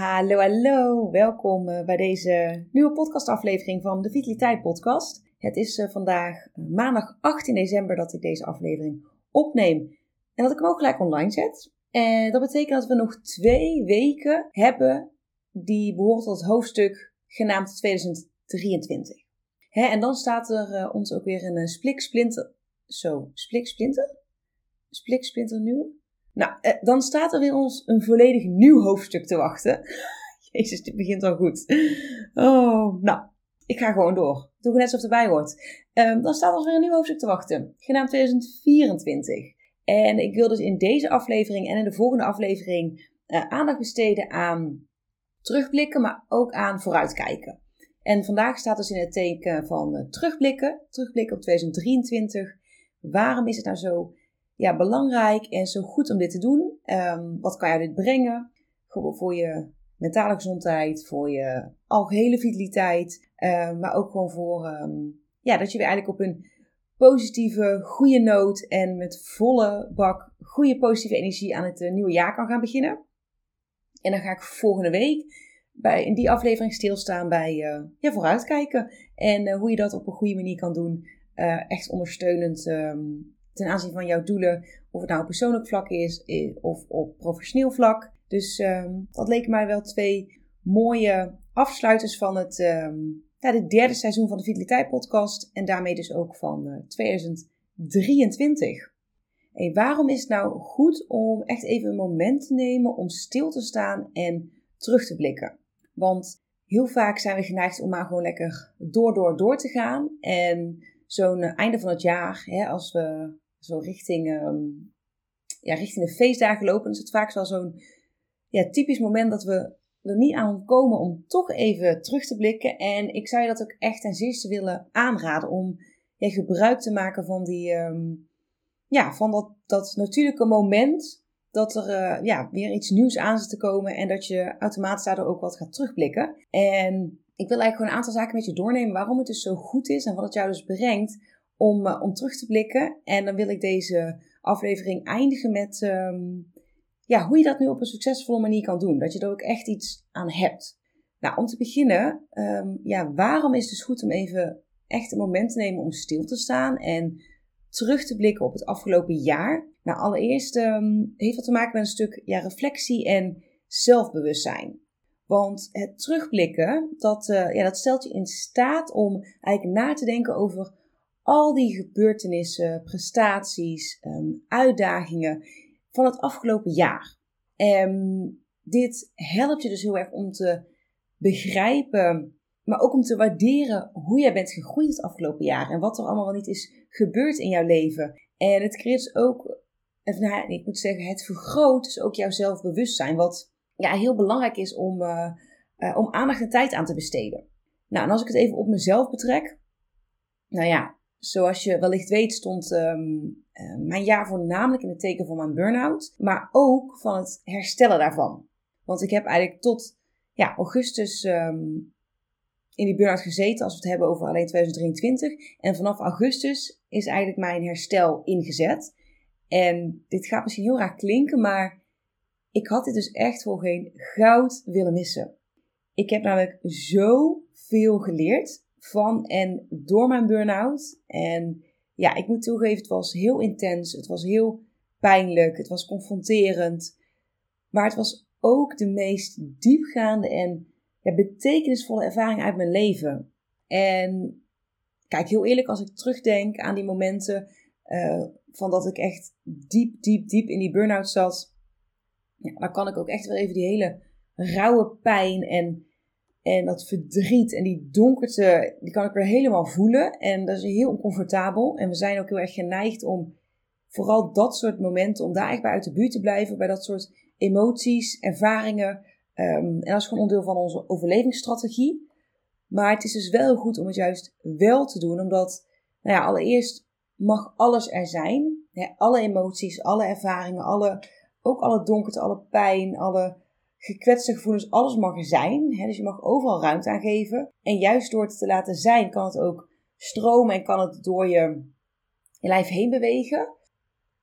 Hallo, hallo. Welkom eh, bij deze nieuwe podcastaflevering van de Vitaliteit Podcast. Het is eh, vandaag eh, maandag 18 december dat ik deze aflevering opneem en dat ik hem ook gelijk online zet. En dat betekent dat we nog twee weken hebben die behoren tot het hoofdstuk genaamd 2023. Hè, en dan staat er ons ook weer een splik splinter... Zo, splik splinter? Splik splinter nieuw? Nou, eh, dan staat er weer ons een volledig nieuw hoofdstuk te wachten. Jezus, dit begint al goed. Oh, nou, ik ga gewoon door. Doe net alsof het erbij hoort. Um, dan staat er weer een nieuw hoofdstuk te wachten, genaamd 2024. En ik wil dus in deze aflevering en in de volgende aflevering uh, aandacht besteden aan terugblikken, maar ook aan vooruitkijken. En vandaag staat dus in het teken van uh, terugblikken, terugblikken op 2023. Waarom is het nou zo ja, belangrijk en zo goed om dit te doen. Um, wat kan jou dit brengen? Voor je mentale gezondheid, voor je algehele vitaliteit. Um, maar ook gewoon voor um, ja, dat je weer eigenlijk op een positieve, goede noot en met volle bak goede positieve energie aan het uh, nieuwe jaar kan gaan beginnen. En dan ga ik volgende week bij, in die aflevering stilstaan bij uh, ja, vooruitkijken. En uh, hoe je dat op een goede manier kan doen. echt ondersteunend ten aanzien van jouw doelen, of het nou op persoonlijk vlak is of op professioneel vlak. Dus um, dat leken mij wel twee mooie afsluiters van het um, ja, de derde seizoen van de Vitaliteit Podcast en daarmee dus ook van uh, 2023. Hey, waarom is het nou goed om echt even een moment te nemen om stil te staan en terug te blikken? Want heel vaak zijn we geneigd om maar gewoon lekker door, door, door te gaan. En zo'n uh, einde van het jaar, hè, als we zo richting, um, ja, richting de feestdagen lopen, is het vaak wel zo'n ja, typisch moment dat we er niet aan komen om toch even terug te blikken. En ik zou je dat ook echt ten zeerste willen aanraden om ja, gebruik te maken van, die, um, ja, van dat, dat natuurlijke moment dat er uh, ja, weer iets nieuws aan zit te komen en dat je automatisch daardoor ook wat gaat terugblikken. En ik wil eigenlijk gewoon een aantal zaken met je doornemen waarom het dus zo goed is en wat het jou dus brengt om, uh, om terug te blikken. En dan wil ik deze aflevering eindigen met um, ja, hoe je dat nu op een succesvolle manier kan doen. Dat je er ook echt iets aan hebt. Nou, om te beginnen, um, ja, waarom is het dus goed om even echt een moment te nemen om stil te staan en terug te blikken op het afgelopen jaar? Nou, allereerst um, heeft dat te maken met een stuk ja, reflectie en zelfbewustzijn. Want het terugblikken, dat, uh, ja, dat stelt je in staat om eigenlijk na te denken over al die gebeurtenissen, prestaties, um, uitdagingen van het afgelopen jaar. En dit helpt je dus heel erg om te begrijpen, maar ook om te waarderen hoe jij bent gegroeid het afgelopen jaar en wat er allemaal wel niet is gebeurd in jouw leven. En het creëert dus ook, nou, ik moet zeggen, het vergroot dus ook jouw zelfbewustzijn, wat ja, heel belangrijk is om, uh, uh, om aandacht en tijd aan te besteden. Nou, en als ik het even op mezelf betrek, nou ja, Zoals je wellicht weet stond um, uh, mijn jaar voornamelijk in het teken van mijn burn-out, maar ook van het herstellen daarvan. Want ik heb eigenlijk tot ja, augustus um, in die burn-out gezeten, als we het hebben over alleen 2023. En vanaf augustus is eigenlijk mijn herstel ingezet. En dit gaat misschien heel raar klinken, maar ik had dit dus echt voor geen goud willen missen. Ik heb namelijk zoveel geleerd van en door mijn burn-out. En ja, ik moet toegeven, het was heel intens. Het was heel pijnlijk. Het was confronterend. Maar het was ook de meest diepgaande en ja, betekenisvolle ervaring uit mijn leven. En kijk, heel eerlijk, als ik terugdenk aan die momenten uh, van dat ik echt diep, diep, diep in die burn-out zat, ja, dan kan ik ook echt weer even die hele rauwe pijn en en dat verdriet en die donkerte, die kan ik weer helemaal voelen. En dat is heel oncomfortabel. En we zijn ook heel erg geneigd om vooral dat soort momenten, om daar echt bij uit de buurt te blijven, bij dat soort emoties, ervaringen. Ehm, en dat is gewoon onderdeel van onze overlevingsstrategie. Maar het is dus wel goed om het juist wel te doen, omdat, nou ja, allereerst mag alles er zijn. alle emoties, alle ervaringen, alle, ook alle donkerte, alle pijn, alle gekwetste gevoelens, alles mag zijn. dus je mag overal ruimte aan geven. En juist door het te laten zijn, kan het ook stromen en kan het door je, je lijf heen bewegen.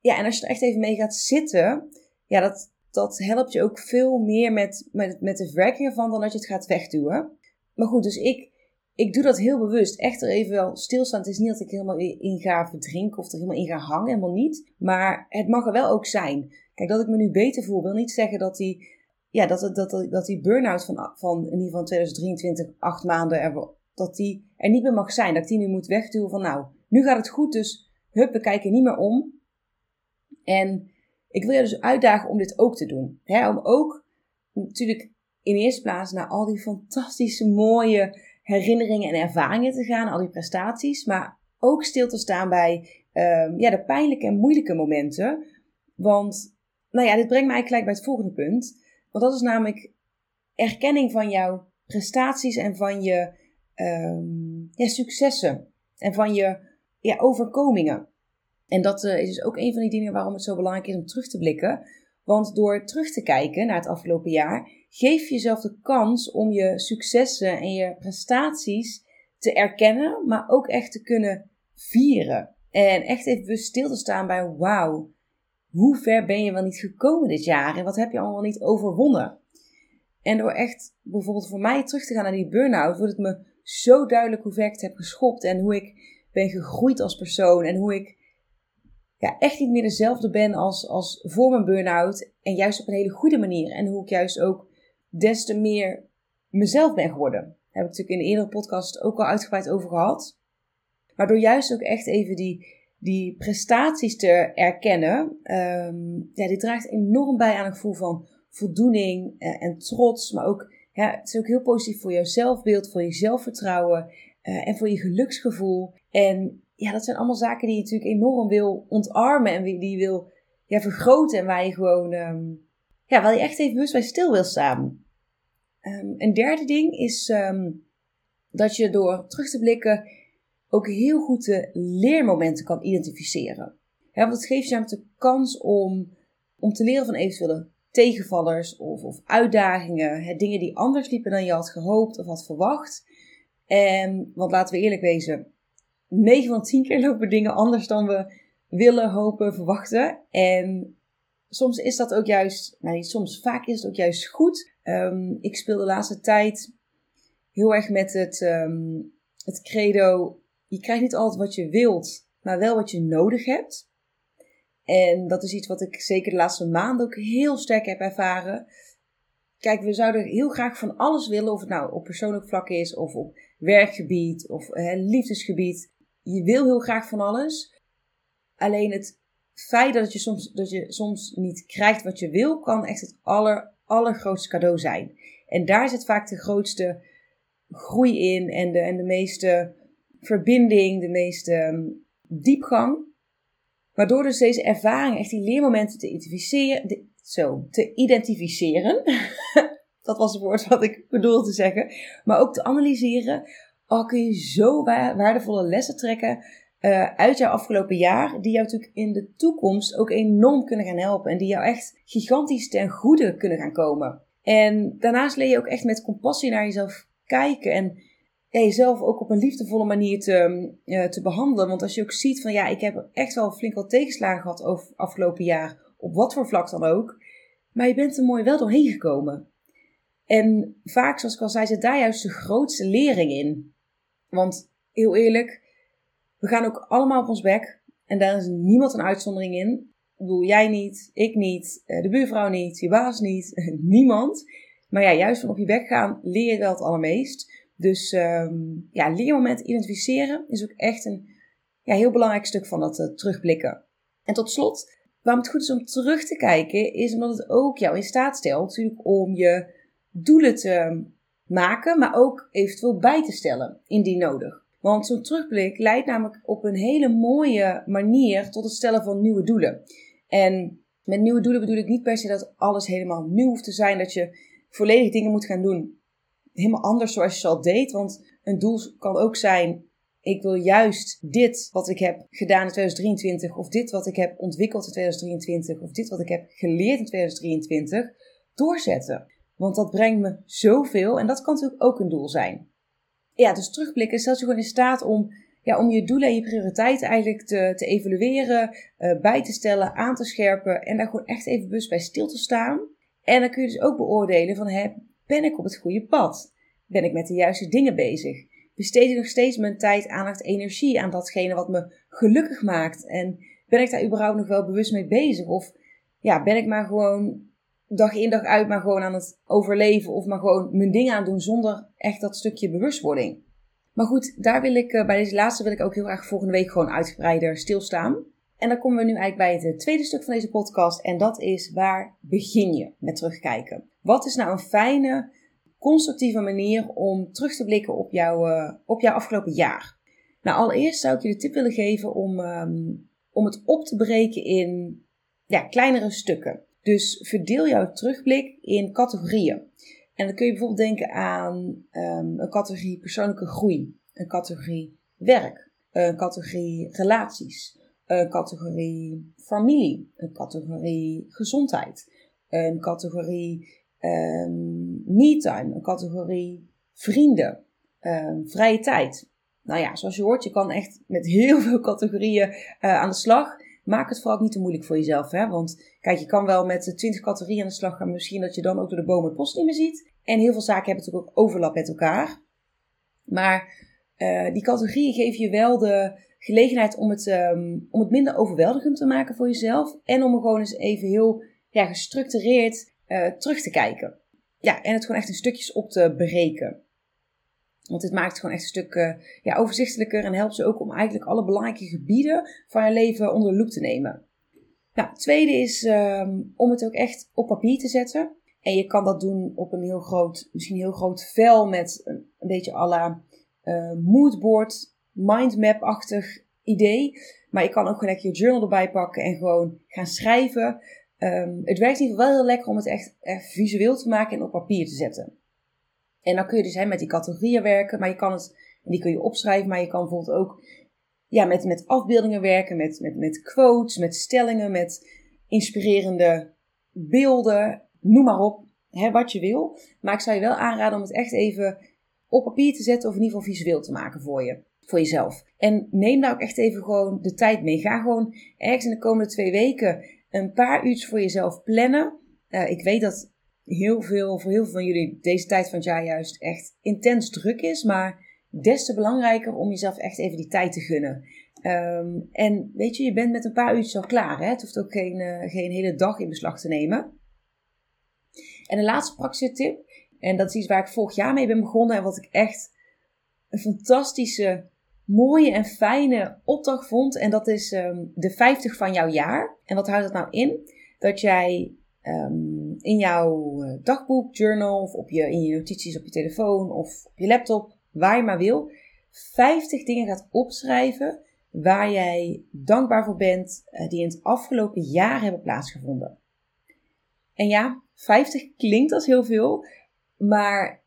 Ja, en als je er echt even mee gaat zitten, ja, dat, dat helpt je ook veel meer met, met, met de verwerking ervan dan dat je het gaat wegduwen. Maar goed, dus ik, ik doe dat heel bewust. Echt er even wel stilstaan. Het is niet dat ik helemaal in ga verdrinken of er helemaal in ga hangen. Helemaal niet. Maar het mag er wel ook zijn. Kijk, dat ik me nu beter voel, wil niet zeggen dat die, ja, dat, dat, dat, die burn-out van, van in ieder geval 2023, acht maanden, er, dat die er niet meer mag zijn. Dat ik die nu moet wegduwen van nou, nu gaat het goed, dus hup, we kijken niet meer om. En ik wil je dus uitdagen om dit ook te doen. Hè? Om ook natuurlijk in eerste plaats naar al die fantastische, mooie herinneringen en ervaringen te gaan, al die prestaties, maar ook stil te staan bij ehm, ja, de pijnlijke en moeilijke momenten. Want, nou ja, dit brengt mij gelijk bij het volgende punt. Want dat is namelijk erkenning van jouw prestaties en van je um, successen en van je ja, overkomingen. En dat uh, is dus ook een van die dingen waarom het zo belangrijk is om terug te blikken. Want door terug te kijken naar het afgelopen jaar, geef je jezelf de kans om je successen en je prestaties te erkennen, maar ook echt te kunnen vieren. En echt even stil te staan bij: wauw, hoe ver ben je wel niet gekomen dit jaar en wat heb je allemaal niet overwonnen? En door echt bijvoorbeeld voor mij terug te gaan naar die burn-out, wordt het me zo duidelijk hoe ver ik het heb geschopt en hoe ik ben gegroeid als persoon en hoe ik ja, echt niet meer dezelfde ben als, als voor mijn burn-out. En juist op een hele goede manier. En hoe ik juist ook des te meer mezelf ben geworden. Daar heb ik natuurlijk in de eerdere podcast ook al uitgebreid over gehad. Maar door juist ook echt even die, die prestaties te erkennen, um, ja, dit draagt enorm bij aan een gevoel van voldoening en, en trots. Maar ook, ja, het is ook heel positief voor jouw zelfbeeld, voor je zelfvertrouwen uh, en voor je geluksgevoel. En ja, dat zijn allemaal zaken die je natuurlijk enorm wil ontarmen en die je wil ja, vergroten. En waar je gewoon, um, ja, waar je echt even bewust bij stil wil staan. Um, een derde ding is dat je door terug te blikken ook heel goed de leermomenten kan identificeren. Want het geeft je de kans om, om te leren van eventuele tegenvallers of, of uitdagingen. Dingen die anders liepen dan je had gehoopt of had verwacht. En, want laten we eerlijk wezen, 9 van 10 keer lopen dingen anders dan we willen, hopen, verwachten. En soms is dat ook juist, nou niet soms, vaak is het ook juist goed. Um, ik speel de laatste tijd heel erg met het, um, het credo: je krijgt niet altijd wat je wilt, maar wel wat je nodig hebt. En dat is iets wat ik zeker de laatste maanden ook heel sterk heb ervaren. Kijk, we zouden heel graag van alles willen, of het nou op persoonlijk vlak is, of op werkgebied, of liefdesgebied je wil heel graag van alles. Alleen het feit dat je soms, dat je soms niet krijgt wat je wil, kan echt het aller, allergrootste cadeau zijn. En daar zit vaak de grootste groei in en de, en de meeste verbinding, de meeste ehm, diepgang. Waardoor dus deze ervaring, echt die leermomenten te identificeren, zo, te identificeren. dat was het woord wat ik bedoelde te zeggen. Maar ook te analyseren al kun je zo waardevolle lessen trekken uh, uit jouw afgelopen jaar, die jou natuurlijk in de toekomst ook enorm kunnen gaan helpen en die jou echt gigantisch ten goede kunnen gaan komen. En daarnaast leer je ook echt met compassie naar jezelf kijken en ja, jezelf ook op een liefdevolle manier te, uh, te behandelen. Want als je ook ziet van ja, ik heb echt wel flink wat tegenslagen gehad over afgelopen jaar, op wat voor vlak dan ook, maar je bent er mooi wel doorheen gekomen. En vaak, zoals ik al zei, zit daar juist de grootste lering in. Want heel eerlijk, we gaan ook allemaal op ons bek. En daar is niemand een uitzondering in. Ik bedoel, jij niet, ik niet, eh, de buurvrouw niet, je baas niet, niemand. Maar ja, juist van op je bek gaan leer je wel het allermeest. Dus um, ja, leermoment identificeren is ook echt een ja, heel belangrijk stuk van dat uh, terugblikken. En tot slot, waarom het goed is om terug te kijken, is omdat het ook jou in staat stelt natuurlijk om je doelen te maken, maar ook eventueel bij te stellen, indien nodig. Want zo'n terugblik leidt namelijk op een hele mooie manier tot het stellen van nieuwe doelen. En met nieuwe doelen bedoel ik niet per se dat alles helemaal nieuw hoeft te zijn, dat je volledig dingen moet gaan doen. Helemaal anders zoals je al deed. Want een doel kan ook zijn: ik wil juist dit wat ik heb gedaan in 2023, of dit wat ik heb ontwikkeld in 2023, of dit wat ik heb geleerd in 2023, doorzetten. Want dat brengt me zoveel en dat kan natuurlijk ook een doel zijn. Ja, dus terugblikken stelt je gewoon in staat om, ja, om je doelen en je prioriteiten eigenlijk te, te evalueren, uh, bij te stellen, aan te scherpen en daar gewoon echt even bewust bij stil te staan. En dan kun je dus ook beoordelen van, hè, ben ik op het goede pad? Ben ik met de juiste dingen bezig? Besteed ik nog steeds mijn tijd, aandacht, energie aan datgene wat me gelukkig maakt? En ben ik daar überhaupt nog wel bewust mee bezig? Of ja, ben ik maar gewoon dag in dag uit maar gewoon aan het overleven of maar gewoon mijn ding aan doen zonder echt dat stukje bewustwording. Maar goed, daar wil ik, eh, bij deze laatste wil ik ook heel graag volgende week gewoon uitgebreider stilstaan. En dan komen we nu eigenlijk bij het tweede stuk van deze podcast en dat is waar begin je met terugkijken? Wat is nou een fijne, constructieve manier om terug te blikken op, jouw uh, op jouw afgelopen jaar? Nou, allereerst zou ik je de tip willen geven om, um, om het op te breken in ja, kleinere stukken. Dus verdeel jouw terugblik in categorieën. En dan kun je bijvoorbeeld denken aan um, een categorie persoonlijke groei, een categorie werk, een categorie relaties, een categorie familie, een categorie gezondheid, een categorie um, me-time, een categorie vrienden, um, vrije tijd. Nou ja, zoals je hoort, je kan echt met heel veel categorieën uh, aan de slag maak het vooral niet te moeilijk voor jezelf. Hè? Want kijk, je kan wel met 20 categorieën aan de slag gaan. Misschien dat je dan ook door de bomen het bos niet meer ziet. En heel veel zaken hebben natuurlijk ook overlap met elkaar. Maar uh, die categorieën geven je wel de gelegenheid om het, um, om het minder overweldigend te maken voor jezelf. En om gewoon eens even heel ja, gestructureerd uh, terug te kijken. Ja, en het gewoon echt in stukjes op te breken. Want dit maakt het gewoon echt een stuk uh, ja, overzichtelijker en helpt ze ook om eigenlijk alle belangrijke gebieden van je leven onder de loep te nemen. Nou, het tweede is um, om het ook echt op papier te zetten. En je kan dat doen op een heel groot, misschien heel groot vel met een, een beetje à la uh, moodboard, mindmap-achtig idee. Maar je kan ook gewoon lekker je journal erbij pakken en gewoon gaan schrijven. Um, het werkt in ieder geval wel heel lekker om het echt, echt visueel te maken en op papier te zetten. En dan kun je dus hè, met die categorieën werken, maar je kan het, die kun je opschrijven, maar je kan bijvoorbeeld ook ja, met, met afbeeldingen werken, met, met, met quotes, met stellingen, met inspirerende beelden, noem maar op, wat je wil. Maar ik zou je wel aanraden om het echt even op papier te zetten of in ieder geval visueel te maken voor je, voor jezelf. En neem daar ook echt even gewoon de tijd mee. Ga gewoon ergens in de komende twee weken een paar uurtjes voor jezelf plannen. Uh, ik weet dat heel veel, voor heel veel van jullie deze tijd van het jaar juist echt intens druk is. Maar des te belangrijker om jezelf echt even die tijd te gunnen. Um, en weet je, je bent met een paar uurtjes al klaar. Hè? Het hoeft ook geen, uh, geen hele dag in beslag te nemen. En de laatste praktische tip, en dat is iets waar ik vorig jaar mee ben begonnen en wat ik echt een fantastische, mooie en fijne opdracht vond. En dat is um, de 50 van jouw jaar. En wat houdt dat nou in? Dat jij um, in jouw eh, dagboek, journal of op je, in je notities op je telefoon of op je laptop, waar je maar wil, 50 dingen gaat opschrijven waar jij dankbaar voor bent, uh, die in het afgelopen jaar hebben plaatsgevonden. En ja, 50 klinkt als heel veel, maar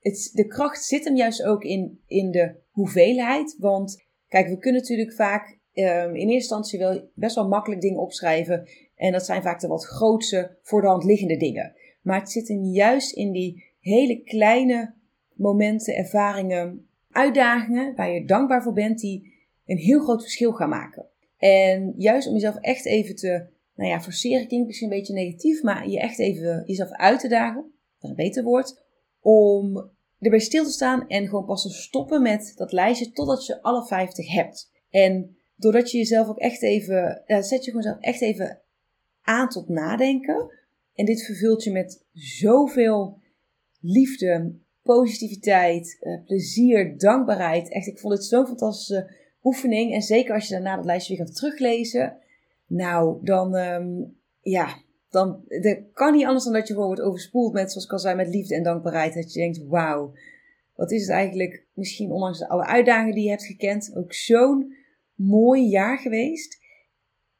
het, de kracht zit hem juist ook in, in de hoeveelheid. Want kijk, we kunnen natuurlijk vaak um, in eerste instantie wel best wel makkelijk dingen opschrijven. En dat zijn vaak de wat grootste, voor de hand liggende dingen. Maar het zit hem juist in die hele kleine momenten, ervaringen, uitdagingen waar je dankbaar voor bent, die een heel groot verschil gaan maken. En juist om jezelf echt even te, nou ja, forceren klinkt misschien een beetje negatief, maar je echt even jezelf uit te dagen, dat een beter woord, om erbij stil te staan en gewoon pas te stoppen met dat lijstje totdat je alle 50 hebt. En doordat je jezelf ook echt even, uh, zet je gewoon zelf echt even aan tot nadenken. En dit vervult je met zoveel liefde, positiviteit, uh, plezier, dankbaarheid. Echt, ik vond het zo'n fantastische oefening. En zeker als je daarna dat lijstje weer gaat teruglezen. Nou, dan, um, ja, dan kan niet anders dan dat je gewoon wordt overspoeld met, zoals ik al zei, met liefde en dankbaarheid. Dat je denkt, wauw, Wat is het eigenlijk, misschien ondanks alle uitdagingen die je hebt gekend, ook zo'n mooi jaar geweest.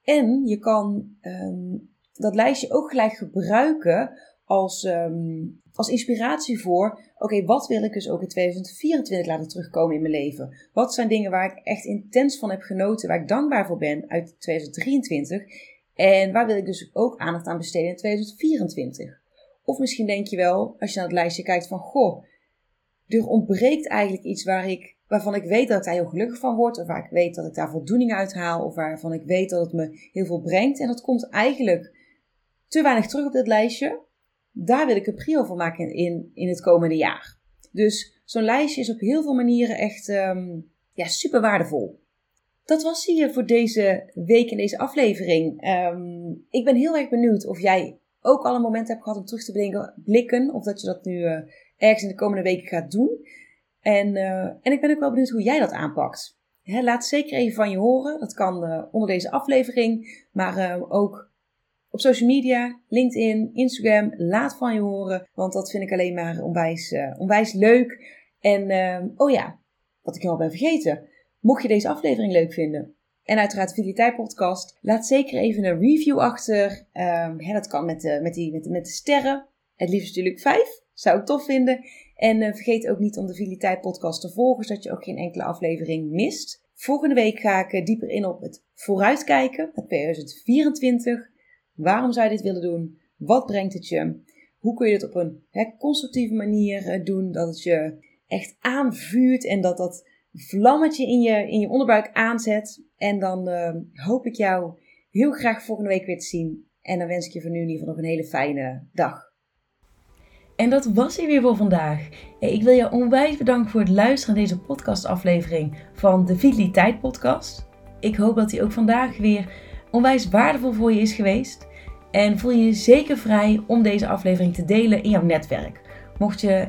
En je kan ehm, dat lijstje ook gelijk gebruiken als, ehm, als inspiratie voor, oké, wat wil ik dus ook in 2024 laten terugkomen in mijn leven? Wat zijn dingen waar ik echt intens van heb genoten, waar ik dankbaar voor ben uit 2023? En waar wil ik dus ook aandacht aan besteden in 2024? Of misschien denk je wel, als je naar het lijstje kijkt van, goh, er ontbreekt eigenlijk iets waar ik, waarvan ik weet dat ik daar heel gelukkig van word, of waar ik weet dat ik daar voldoening uit haal, of waarvan ik weet dat het me heel veel brengt. En dat komt eigenlijk te weinig terug op dit lijstje. Daar wil ik een prio voor maken in, in het komende jaar. Dus zo'n lijstje is op heel veel manieren echt um, ja, super waardevol. Dat was hier voor deze week in deze aflevering. Um, ik ben heel erg benieuwd of jij ook al een moment hebt gehad om terug te blikken. Of dat je dat nu uh, ergens in de komende weken gaat doen. En, uh, en ik ben ook wel benieuwd hoe jij dat aanpakt. He, laat zeker even van je horen. Dat kan uh, onder deze aflevering. Maar ook op social media, LinkedIn, Instagram. Laat van je horen. Want dat vind ik alleen maar onwijs, onwijs leuk. En oh ja, wat ik helemaal ben vergeten. Mocht je deze aflevering leuk vinden, en uiteraard de Vitaliteit Podcast. Laat zeker even een review achter. Um, dat kan met de, met, die, met, met de sterren. Het liefst natuurlijk vijf. Zou ik tof vinden. En uh, vergeet ook niet om de Vitaliteit Podcast te volgen, zodat je ook geen enkele aflevering mist. Volgende week ga ik uh, dieper in op het vooruitkijken, het 2024. Waarom zou je dit willen doen? Wat brengt het je? Hoe kun je dit op een hè, constructieve manier doen? Dat het je echt aanvuurt en dat dat vlammetje in je, in je onderbuik aanzet. En dan uh, hoop ik jou heel graag volgende week weer te zien. En dan wens ik je voor nu in ieder geval nog een hele fijne dag. En dat was hij weer voor vandaag. Ik wil je onwijs bedanken voor het luisteren naar deze podcastaflevering van de Vitaliteit Podcast. Ik hoop dat hij ook vandaag weer onwijs waardevol voor je is geweest. En voel je je zeker vrij om deze aflevering te delen in jouw netwerk. Mocht je